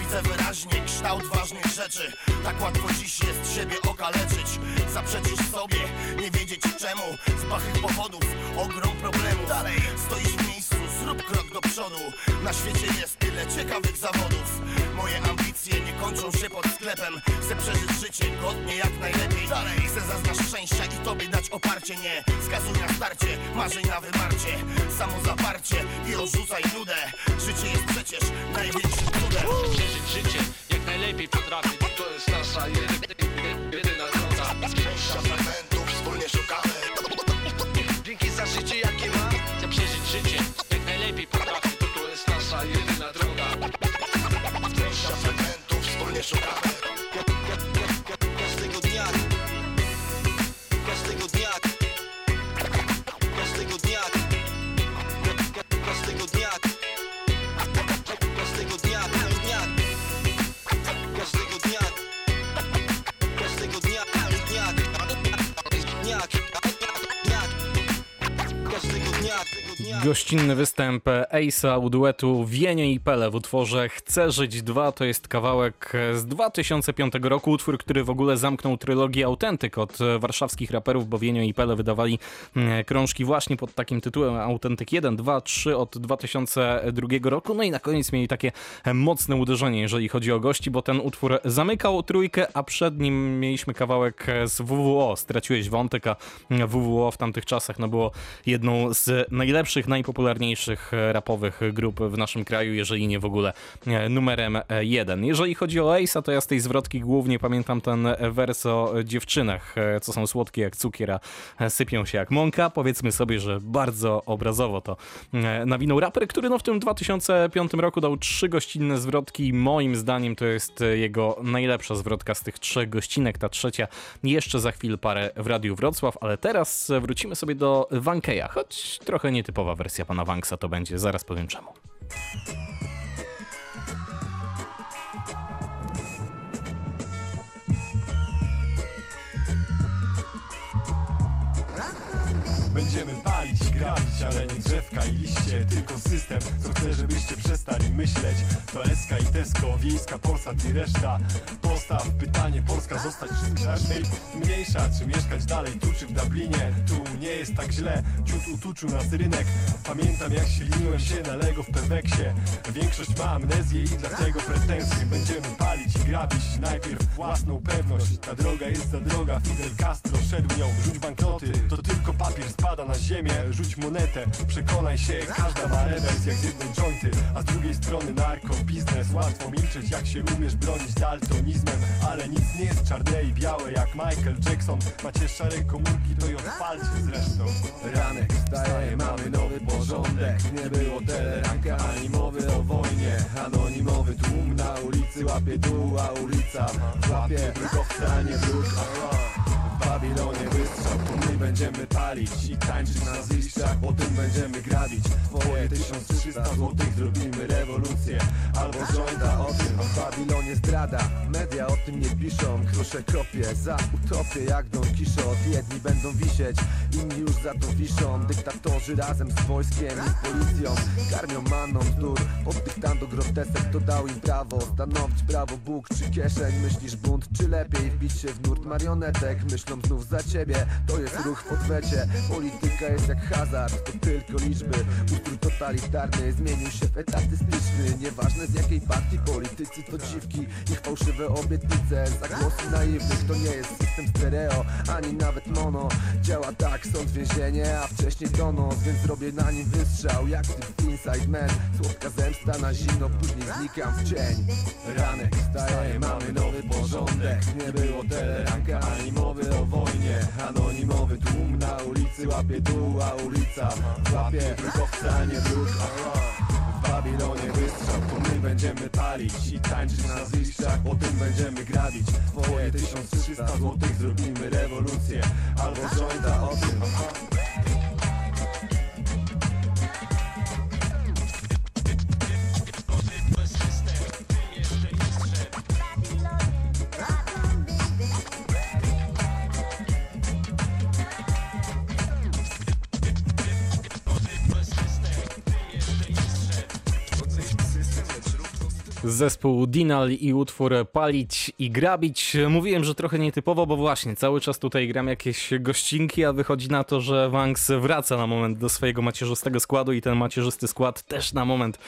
Widzę wyraźnie kształt ważnych rzeczy. Tak łatwo dziś jest siebie okaleczyć. Zaprzeczyć sobie, nie wiedzieć czemu. Z bachych powodów, ogrom problemu. Dalej, stoisz w miejscu, zrób krok do przodu. Na świecie jest tyle ciekawych zawodów. Moje ambicje nie kończą się pod sklepem. Chcę przeżyć życie godnie jak najlepiej. Dalej, chcę zaznać szczęścia i tobie dać oparcie. Nie skazuj na starcie, marzeń na wymarcie. Samo zaparcie i odrzucaj nudę. Życie jest przecież największym cudem.
Przeżyć życie jak najlepiej potrafię. To jest nasza jedyna
fragmentów wspólnie szukamy
Gościnny występ Ace'a u duetu Wienio i Pele w utworze Chcę żyć 2 to jest kawałek z 2005 roku, utwór, który w ogóle zamknął trylogię Autentyk od warszawskich raperów, bo Wienio i Pele wydawali mm, krążki właśnie pod takim tytułem Autentyk 1, 2, 3 od 2002 roku, no i na koniec mieli takie mocne uderzenie, jeżeli chodzi o gości, bo ten utwór zamykał trójkę, a przed nim mieliśmy kawałek z WWO, Straciłeś wątek, a WWO w tamtych czasach no było jedną z najlepszych, najpopularniejszych e, rapowych grup w naszym kraju, jeżeli nie w ogóle e, numerem e, jeden. Jeżeli chodzi o Ace'a, to ja z tej zwrotki głównie pamiętam ten wers o dziewczynach, co są słodkie jak cukier, a e, sypią się jak mąka. Powiedzmy sobie, że bardzo obrazowo to nawinął raper, który no w tym 2005 roku dał trzy gościnne zwrotki. Moim zdaniem to jest jego najlepsza zwrotka z tych trzech gościnek. Ta trzecia jeszcze za chwilę parę w Radiu Wrocław, ale teraz wrócimy sobie do Wankeja, choć trochę nietypowa pana Wanksa to będzie, zaraz powiem czemu.
Będziemy palić, grabić, ale nie drzewka i liście Tylko system, co chce, żebyście przestali myśleć. To SK i Tesco, wiejska Polsat i reszta. Postaw pytanie, Polska zostać czy raczej mniejsza Czy mieszkać dalej tu czy w Dublinie? Tu nie jest tak źle, ciut utuczył nas rynek. Pamiętam jak silniłem się na Lego w Peweksie Większość ma amnezję i dlatego pretensje. Będziemy palić i grabić najpierw własną pewność. Ta droga jest za droga, Fidel Castro szedł nią Rzuć banknoty, to tylko papier z spada na ziemię. Rzuć monetę, przekonaj się Każda ma rewers jak z jednej jointy. A z drugiej strony narko, biznes Łatwo milczeć jak się umiesz bronić daltonizmem. Ale nic nie jest czarne i białe jak Michael Jackson. Macie szare komórki, to i odpalcie zresztą.
Ranek wstaje, mamy nowy porządek. Nie było teleranka ani mowy o wojnie. Anonimowy tłum na ulicy łapie dół, a ulica Łapie drogowca, a nie wróg W Babilonie wystrzał, my będziemy palić I tańczyć na zliszczach, potem będziemy grabić. Twoje 1300 złotych zrobimy rewolucję. Albo żąda o tym, w Babilonie zdrada. Media o tym nie piszą, krusze kopie Za utopię jak Don Quixote. Jedni będą wisieć, inni już za to wiszą. Dyktatorzy razem z wojskiem i policją Karmią maną bzdur, od dyktando grotesek To dał im prawo, stanowić prawo Bóg. Czy kieszeń Myślisz bunt, czy lepiej wbić się w nurt marionetek? Myślą znów za ciebie, to jest ruch w odwecie Polityka jest jak hazard, to tylko liczby. Ustrój totalitarny zmienił się w etatystyczny. Nieważne z jakiej partii politycy to dziwki. Ich fałszywe obietnice, za głosy naiwnych To nie jest system stereo, ani nawet mono. Działa tak, sąd więzienie, a wcześniej donos Więc zrobię na nim wystrzał, jak ty Inside Man Słodka zemsta na zimno, później znikam w cień. Ranek wstaje, mamy nowy porządek. Nie było teleranka, ani mowy o wojnie. Anonimowy tłum na ulicy łapie dół, a ulica Łapie drogowca, nie wróg. W Babilonie wystrzał, to my będziemy palić I tańczyć na zliszczach, potem będziemy grabić. Twoje 1300 złotych zrobimy rewolucję Albo żąda o tym
Zespół Dinal i utwór Palić i Grabić. Mówiłem, że trochę nietypowo, bo właśnie cały czas tutaj gram jakieś gościnki, a wychodzi na to, że Wanks wraca na moment do swojego macierzystego składu i ten macierzysty skład też na moment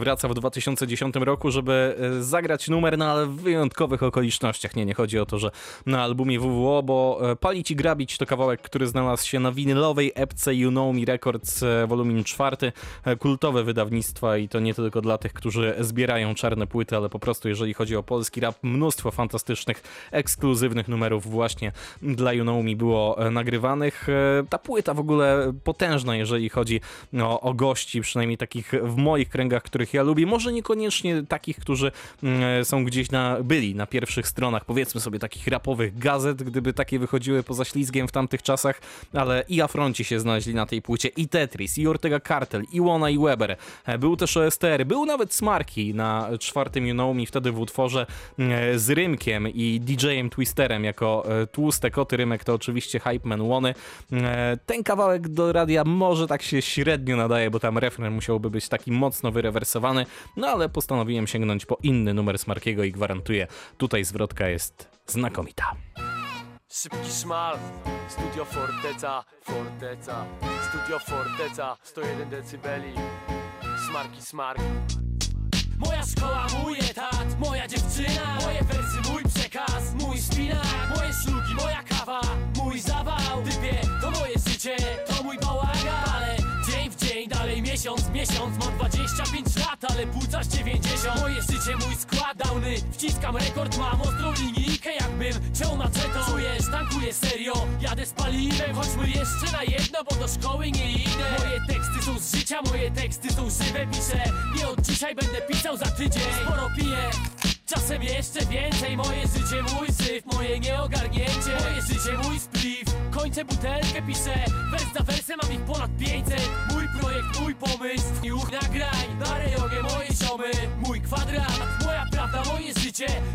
wraca w 2010 roku, żeby e, zagrać numer, no ale w wyjątkowych okolicznościach. Nie, nie chodzi o to, że na albumie WWO, bo e, Palić i Grabić to kawałek, który znalazł się na winylowej epce You Know Me Records e, wolumin 4, kultowe wydawnictwa i to nie tylko dla tych, którzy zbierają czarne płyty, ale po prostu jeżeli chodzi o polski rap, mnóstwo fantastycznych, ekskluzywnych numerów właśnie dla You Know było e, nagrywanych. E, ta płyta w ogóle potężna, jeżeli chodzi o, o gości, przynajmniej takich w moich kręgach, których ja lubię. Może niekoniecznie takich, którzy mm, są gdzieś na, byli na pierwszych stronach, powiedzmy sobie takich rapowych gazet, gdyby takie wychodziły poza ślizgiem w tamtych czasach, ale i Afronci się znaleźli na tej płycie, i Tetris, i Ortega Cartel, i Łona, i Weber. E, był też OSTR, był nawet Smarki na czwartym You Know Me, wtedy w utworze e, z Rymkiem i DJ-em Twisterem jako e, tłuste koty. Rymek to oczywiście Hypeman Łony. E, ten kawałek do radia może tak się średnio nadaje, bo tam refren musiałby być taki mocno wyrewersowany, no ale postanowiłem sięgnąć po inny numer Smarkiego i gwarantuję, tutaj zwrotka jest znakomita.
Szybki szmal, studio Forteca, Forteca, studio Forteca, 101 decybeli, smarki smark.
Moja szkoła, mój etat, moja dziewczyna Moje wersy, mój przekaz, mój szpinak Moje szlugi, moja kawa, mój zawał. Typie, to moje życie, to mój bałagan. Ale dzień, dalej miesiąc miesiąc Mam 25 lat, ale płucasz 90 Moje życie, mój skład, downy Wciskam rekord, mam ostrą linijkę Jakbym ciął maczetą Czujesz, tankuję serio, jadę z paliwem Chodźmy jeszcze na jedno, bo do szkoły nie idę. Moje teksty są z życia, moje teksty są żywe Piszę, nie od dzisiaj będę pisał za tydzień. Sporo piję Czasem jeszcze więcej Moje życie, mój syf, moje nieogarnięcie Moje życie, mój spliw. Kończę butelkę, piszę Wers za wersem, mam ich ponad 500 Mój projekt, mój pomysł I uch nagrań Na rejonie moje ziomy Mój kwadrat, moja prawda, moje życie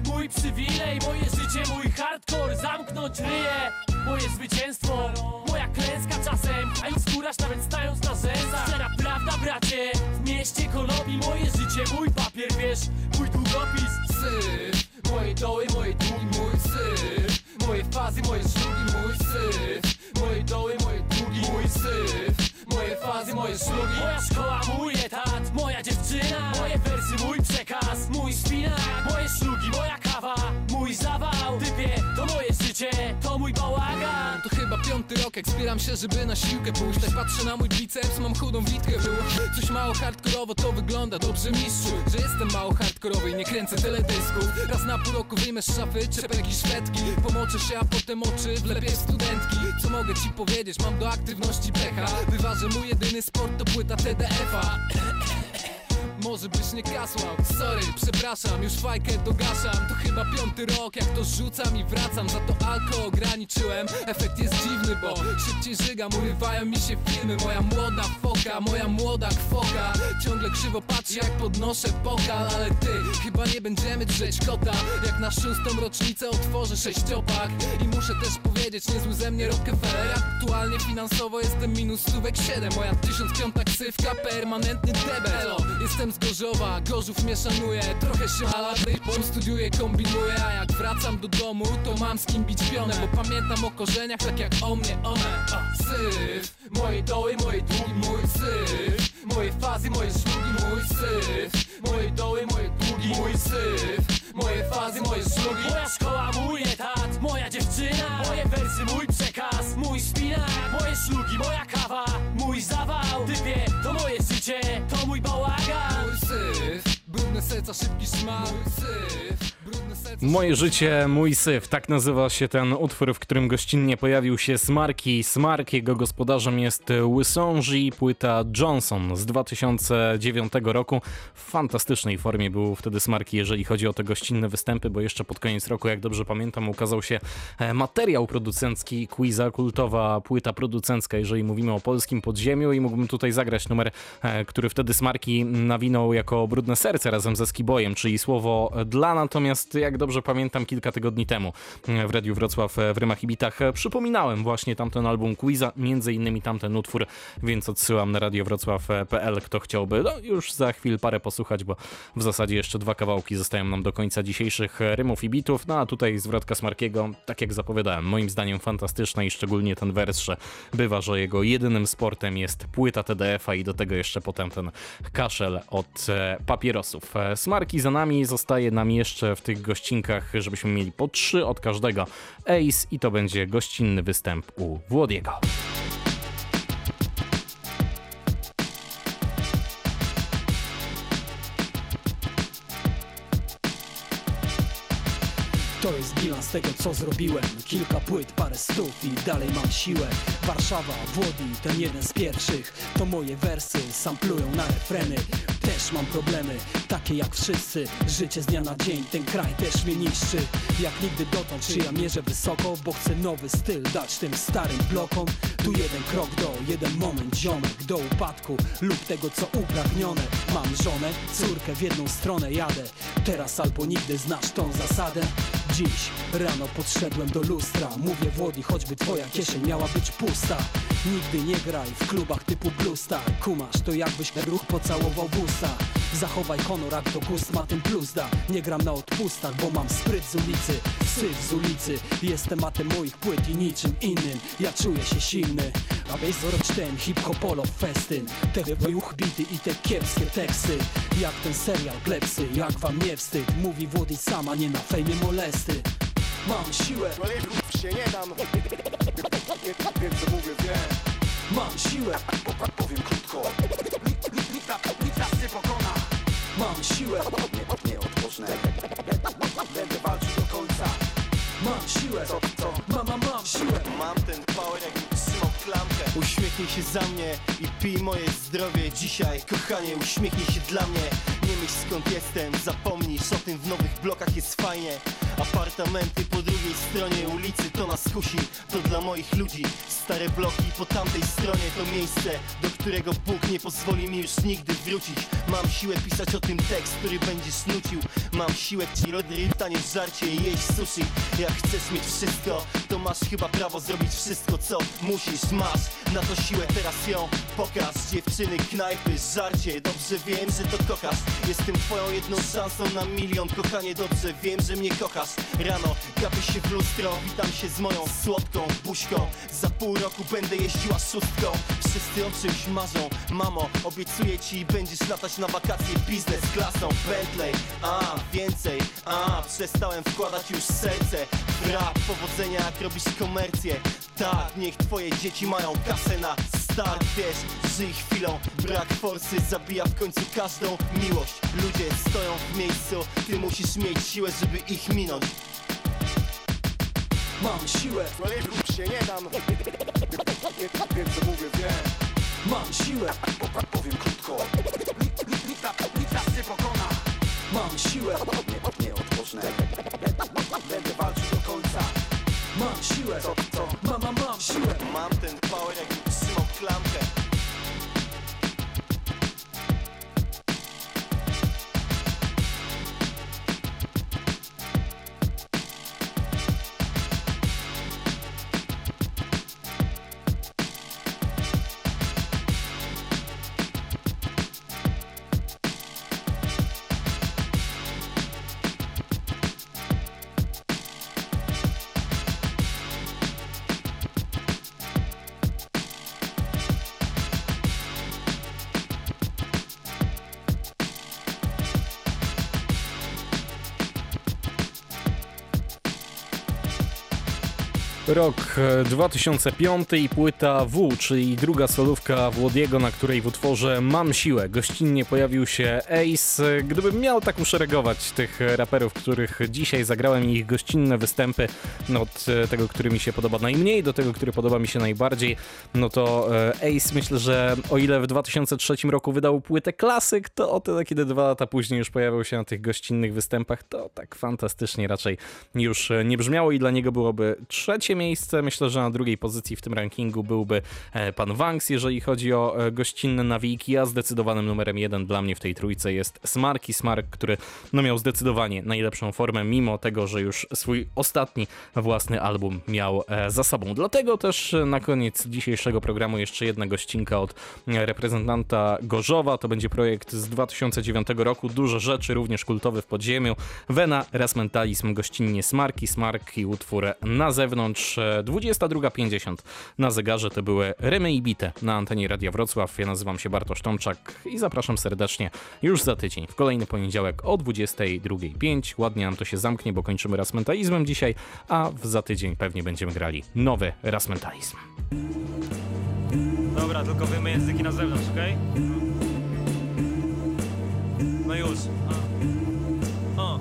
Mój przywilej, moje życie Mój hardcore, zamknąć ryje Moje zwycięstwo, moja klęska czasem A już skórasz nawet stając na rzęsach Szczera prawda bracie, w mieście konopi Moje życie, mój papier, wiesz, mój długopis. Syf, moje doły, moje długi, mój syf. Moje fazy, moje szlugi, mój syf. Moje doły, moje długi, mój syf. Moje fazy, moje szlugi. Moja szkoła, mój życie, to mój bałagan?
To chyba piąty rok, jak zbieram się, żeby na siłkę pójść. Tak patrzę na mój biceps, mam chudą witkę Było coś mało hardkorowo, to wygląda dobrze mistrzu. Że jestem mało hardkorowy i nie kręcę teledysków. Raz na pół roku wyjmę z szafy czepek i szwedki. Pomoczę się, a potem oczy wlepię studentki. Co mogę ci powiedzieć, mam do aktywności pecha. Wyważę mój jedyny sport to płyta TDF-a może byś nie kasłał? Sorry, przepraszam, już fajkę dogaszam. To chyba piąty rok, jak to rzucam i wracam. Za to alko ograniczyłem. Efekt jest dziwny, bo szybciej żygam. Urywają mi się filmy. Moja młoda foka, moja młoda kwoka. Ciągle krzywo patrzy, jak podnoszę pokal. Ale ty, chyba nie będziemy drzeć kota. Jak na szóstą rocznicę otworzę sześciopak I muszę też powiedzieć, niezły ze mnie Rockefeller Aktualnie finansowo jestem minus stówek 7 Moja tysiąc piąta ksywka, permanentny debet Elo, jestem z Gorzowa, Gorzów mnie szanuje Trochę się bo studiuję, kombinuję A jak wracam do domu, to mam z kim bić pionę Bo pamiętam o korzeniach, tak jak o mnie one. Syf, moje doły, moje długi, mój syf Moje fazy, moje szlugi, mój syf Moje doły, moje długi, mój syf Moje fazy, moje szlugi
Moja szkoła, mój etat, moja dziewczyna Moje wersy, mój
serca, szybki szmal. Mój syf,
Moje życie, mój syf. Tak nazywa się ten utwór, w którym gościnnie pojawił się Smarki. Smark, jego gospodarzem jest Wysonji, płyta Johnson z 2009 roku. W fantastycznej formie był wtedy Smarki, jeżeli chodzi o te gościnne występy, bo jeszcze pod koniec roku, jak dobrze pamiętam, ukazał się e, materiał producencki Quiza, kultowa płyta producencka, jeżeli mówimy o polskim podziemiu i mógłbym tutaj zagrać numer, e, który wtedy Smarki nawinął jako Brudne Serce razem ze Skibojem, czyli słowo dla, natomiast jak dobrze pamiętam kilka tygodni temu w Radiu Wrocław w Rymach i Bitach przypominałem właśnie tamten album Quiza, między innymi tamten utwór, więc odsyłam na radiowrocław.pl, kto chciałby no już za chwilę parę posłuchać, bo w zasadzie jeszcze dwa kawałki zostają nam do końca dzisiejszych Rymów i Bitów, no a tutaj zwrotka Smarkiego, tak jak zapowiadałem, moim zdaniem fantastyczna i szczególnie ten wers, że bywa, że jego jedynym sportem jest płyta TDF-a i do tego jeszcze potem ten kaszel od e, papierosów. E, Smarki za nami, zostaje nam jeszcze w tych gościnkach, żebyśmy mieli po trzy od każdego Ace i to będzie gościnny występ u Włodiego.
To jest bilans tego co zrobiłem. Kilka płyt, parę stów i dalej mam siłę. Warszawa, Włodi, ten jeden z pierwszych. To moje wersy, samplują na refreny Też mam problemy, takie jak wszyscy. Życie z dnia na dzień, ten kraj też mnie niszczy. Jak nigdy dotąd, czy ja mierzę wysoko Bo chcę nowy styl dać tym starym blokom. Tu jeden krok do, jeden moment ziomek Do upadku. Lub tego co upragnione. Mam żonę, córkę w jedną stronę jadę. Teraz albo nigdy znasz tą zasadę. Dziś rano podszedłem do lustra. Mówię Włodi, choćby twoja kieszeń miała być pusta Nigdy nie graj w klubach typu Bluestar Kumasz, to jakbyś ruch pocałował busa. Zachowaj honor, jak to gust ma ten plus da. Nie gram na odpustach, bo mam spryt z ulicy. Syf z ulicy, jest tematem moich płyt i niczym innym. Ja czuję się silny. A weź zorocz ten hip-hopolo festyn. Te wyjuch bity i te kiepskie teksty. Jak ten serial Klepsy, jak wam nie wstyd. Mówi Włody sama, nie na fejmie molesty Mam siłę.
Się nie dam. Wiem co mówię, wiem.
Mam siłę.
Powiem krótko.
Nikt nas nie pokona. Mam siłę.
Nie, nie odpocznę. Będę walczył do końca.
Mam siłę.
Co, co?
Mama, mam siłę.
Mam ten power trzymał klamkę. Uśmiechnij się za mnie i pij moje zdrowie. Dzisiaj, kochanie, uśmiechnij się dla mnie. Nie myśl skąd jestem, zapomnisz o tym W nowych blokach jest fajnie Apartamenty po drugiej stronie ulicy To nas kusi, to dla moich ludzi. Stare bloki po tamtej stronie To miejsce, do którego Bóg nie pozwoli mi już nigdy wrócić. Mam siłę pisać o tym tekst, który będziesz nucił Mam siłę ci rodry, tanie żarcie jeść sushi. Jak chcesz mieć wszystko, to masz chyba prawo zrobić wszystko co musisz. Masz na to siłę, teraz ją pokaż. Dziewczyny, knajpy, żarcie Dobrze wiem, że to kochasz. Jestem twoją jedną szansą na milion Kochanie, dobrze wiem, że mnie kochasz Rano gapię się w lustro Witam się z moją słodką buźką. Za pół roku będę jeździła szóstką Wszyscy o czymś marzą. Mamo, obiecuję ci będziesz latać na wakacje Biznes klasą, Bentley A, więcej, a Przestałem wkładać już serce. W rap Powodzenia jak robisz komercję. Tak, niech twoje dzieci mają kasę na start Wiesz, żyj chwilą, brak forsy zabija w końcu każdą miłość. Ludzie stoją w miejscu, ty musisz mieć siłę, żeby ich minąć.
Mam siłę.
Człowieku się nie dam. Wiem co mówię, wiem
Mam siłę.
Powiem krótko. Nikt nas nie pokona.
Mam siłę.
Nie, nie odpocznę. Będę walczył do końca.
Mam siłę.
Co, co?
Mam, mam, siłę.
Mam ten power jakbym trzymał
Rok e, 2005 i płyta W, czyli druga solówka Włodiego, na której w utworze Mam Siłę gościnnie pojawił się Ace. E, Gdybym miał tak uszeregować tych raperów, których dzisiaj zagrałem i ich gościnne występy, no od e, tego, który mi się podoba najmniej do tego, który podoba mi się najbardziej, no to e, Ace myślę, że o ile w 2003 roku wydał płytę klasyk, to o tyle, kiedy dwa lata później już pojawił się na tych gościnnych występach, to tak fantastycznie raczej już e, nie brzmiało i dla niego byłoby trzecie miejsce. Myślę, że na drugiej pozycji w tym rankingu byłby e, pan Wanks, jeżeli chodzi o e, gościnne nawiki, a zdecydowanym numerem jeden dla mnie w tej trójce jest Smarki Smark, który no miał zdecydowanie najlepszą formę, mimo tego, że już swój ostatni własny album miał e, za sobą. Dlatego też na koniec dzisiejszego programu jeszcze jedna gościnka od reprezentanta Gorzowa. To będzie projekt z 2009 roku. Dużo rzeczy, również kultowy w podziemiu. Vena, Resmentalizm, gościnnie Smarki, Smark i utwór na zewnątrz. E, 22.50 na zegarze to były Remy i Bite na antenie Radia Wrocław. Ja nazywam się Bartosz Tomczak i zapraszam serdecznie już za tydzień, w kolejny poniedziałek o 22.05. Ładnie nam to się zamknie, bo kończymy Rasmentalizmem dzisiaj, a za tydzień pewnie będziemy grali nowy Rasmentalizm.
Dobra, tylko wyjmę języki na zewnątrz, okej? No już. O.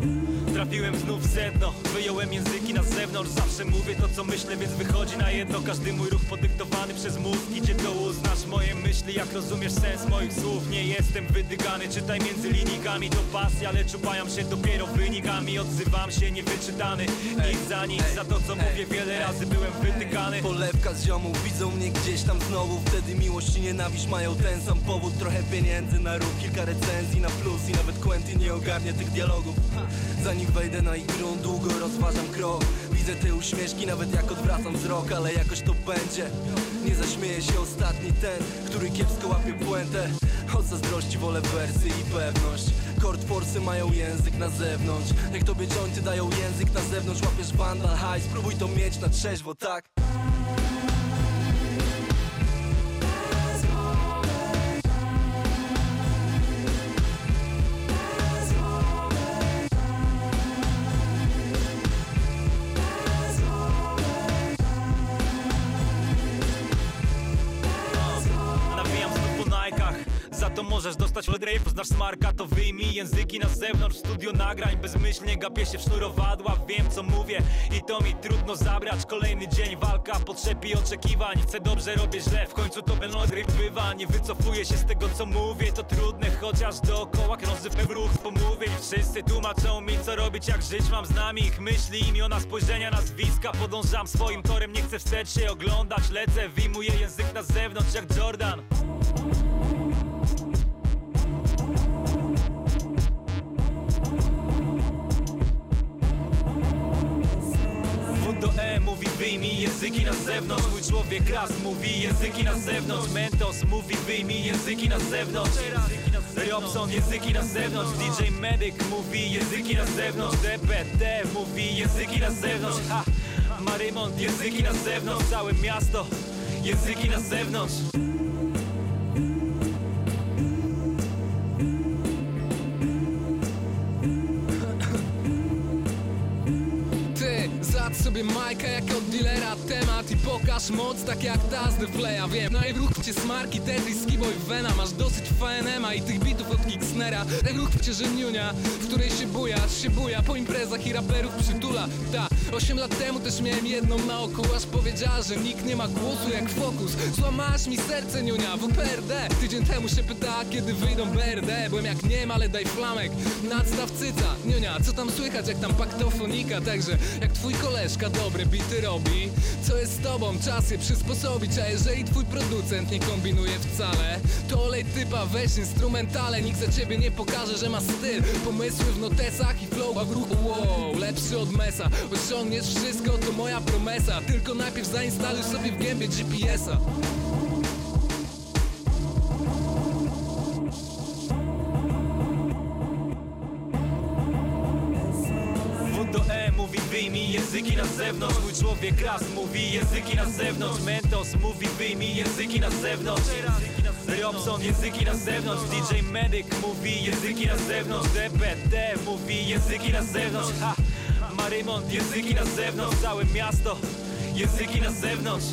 Trafiłem znów w sedno, wyjąłem języki na zewnątrz Zawsze mówię to co myślę, więc wychodzi na jedno. Każdy mój ruch podyktowany przez mózg Idzie to uznasz moje myśli, jak rozumiesz sens moich słów Nie jestem wydygany, czytaj między linijkami To pasja, lecz upajam się dopiero wynikami. Odzywam się niewyczytany, nic za nic Za to co mówię wiele razy byłem wytykany.
Polewka z ziomów widzą mnie gdzieś tam znowu. Wtedy miłość i nienawiść mają ten sam powód. Trochę pieniędzy na ruch, kilka recenzji na plus I nawet Quentin nie ogarnie tych dialogów. Zanim wejdę na ich grunt, długo rozważam krok. Widzę te uśmieszki, nawet jak odwracam wzrok Ale jakoś to będzie. Nie zaśmieje się ostatni ten, który kiepsko łapie puentę. Od zazdrości wolę wersy i pewność. Kord forsy mają język na zewnątrz. Jak tobie jointy dają język na zewnątrz. Łapiesz vandal high, spróbuj to mieć na trzeźwo, tak?
Możesz dostać lodrej Poznasz smarka, to wyjmij języki na zewnątrz. Studio nagrań, bezmyślnie gapię się w sznurowadła. Wiem co mówię i to mi trudno zabrać. Kolejny dzień, walka, potrzeb i oczekiwań. Chcę dobrze, robię źle, w końcu to ten odryw bywa. Nie wycofuję się z tego co mówię, to trudne Chociaż dookoła krąży w ruch. Pomówień Wszyscy tłumaczą mi co robić, jak żyć Mam z nami. Ich myśli, imiona, spojrzenia, nazwiska Podążam swoim torem, nie chcę wstecz się oglądać Lecę, wyjmuję język na zewnątrz jak Jordan wyjmij języki na zewnątrz. Mój człowiek raz mówi języki na zewnątrz. Mentos mówi wyjmij języki na zewnątrz. Robson języki na zewnątrz. DJ Medic mówi języki na zewnątrz. DPT mówi języki na zewnątrz. Ha! Marymont języki na zewnątrz. Całe miasto języki na zewnątrz
Majka jak od dealera temat I pokaż moc tak jak ta z Playa Wiem, no i w ruch cię smarki, Tetris, Skiboy, Vena Masz dosyć FNM-a i tych bitów od w ruch cię żeniunia, w której się bujasz, się buja Po imprezach i raperów przytula. Ta, 8 lat temu też miałem jedną na oku Aż powiedziała, że nikt nie ma głosu jak fokus. Złamasz mi serce, niunia, WPRD Tydzień temu się pytała, kiedy wyjdą BRD Byłem jak nie ale daj flamek. Nadstaw cyca, niunia, co tam słychać, jak tam paktofonika? Także, jak twój koleżka dobre bity robi. Co jest z tobą, czas je przysposobić A jeżeli twój producent nie kombinuje wcale To olej typa, weź instrumentale. Nikt za ciebie nie pokaże, że ma styl. Pomysły w notesach i flow w ruchu. Wow, lepszy od mesa Osiągniesz wszystko, to moja promesa. Tylko najpierw zainstaluj sobie w gębie GPS-a
do E mówi wyjmij języki na zewnątrz. Mój człowiek raz mówi języki na zewnątrz. Mentos mówi wyjmij języki na zewnątrz. Robson języki na zewnątrz. DJ Medic mówi języki na zewnątrz. DPT mówi języki na zewnątrz. Ha! Marymont języki na zewnątrz Całe miasto. Języki na zewnątrz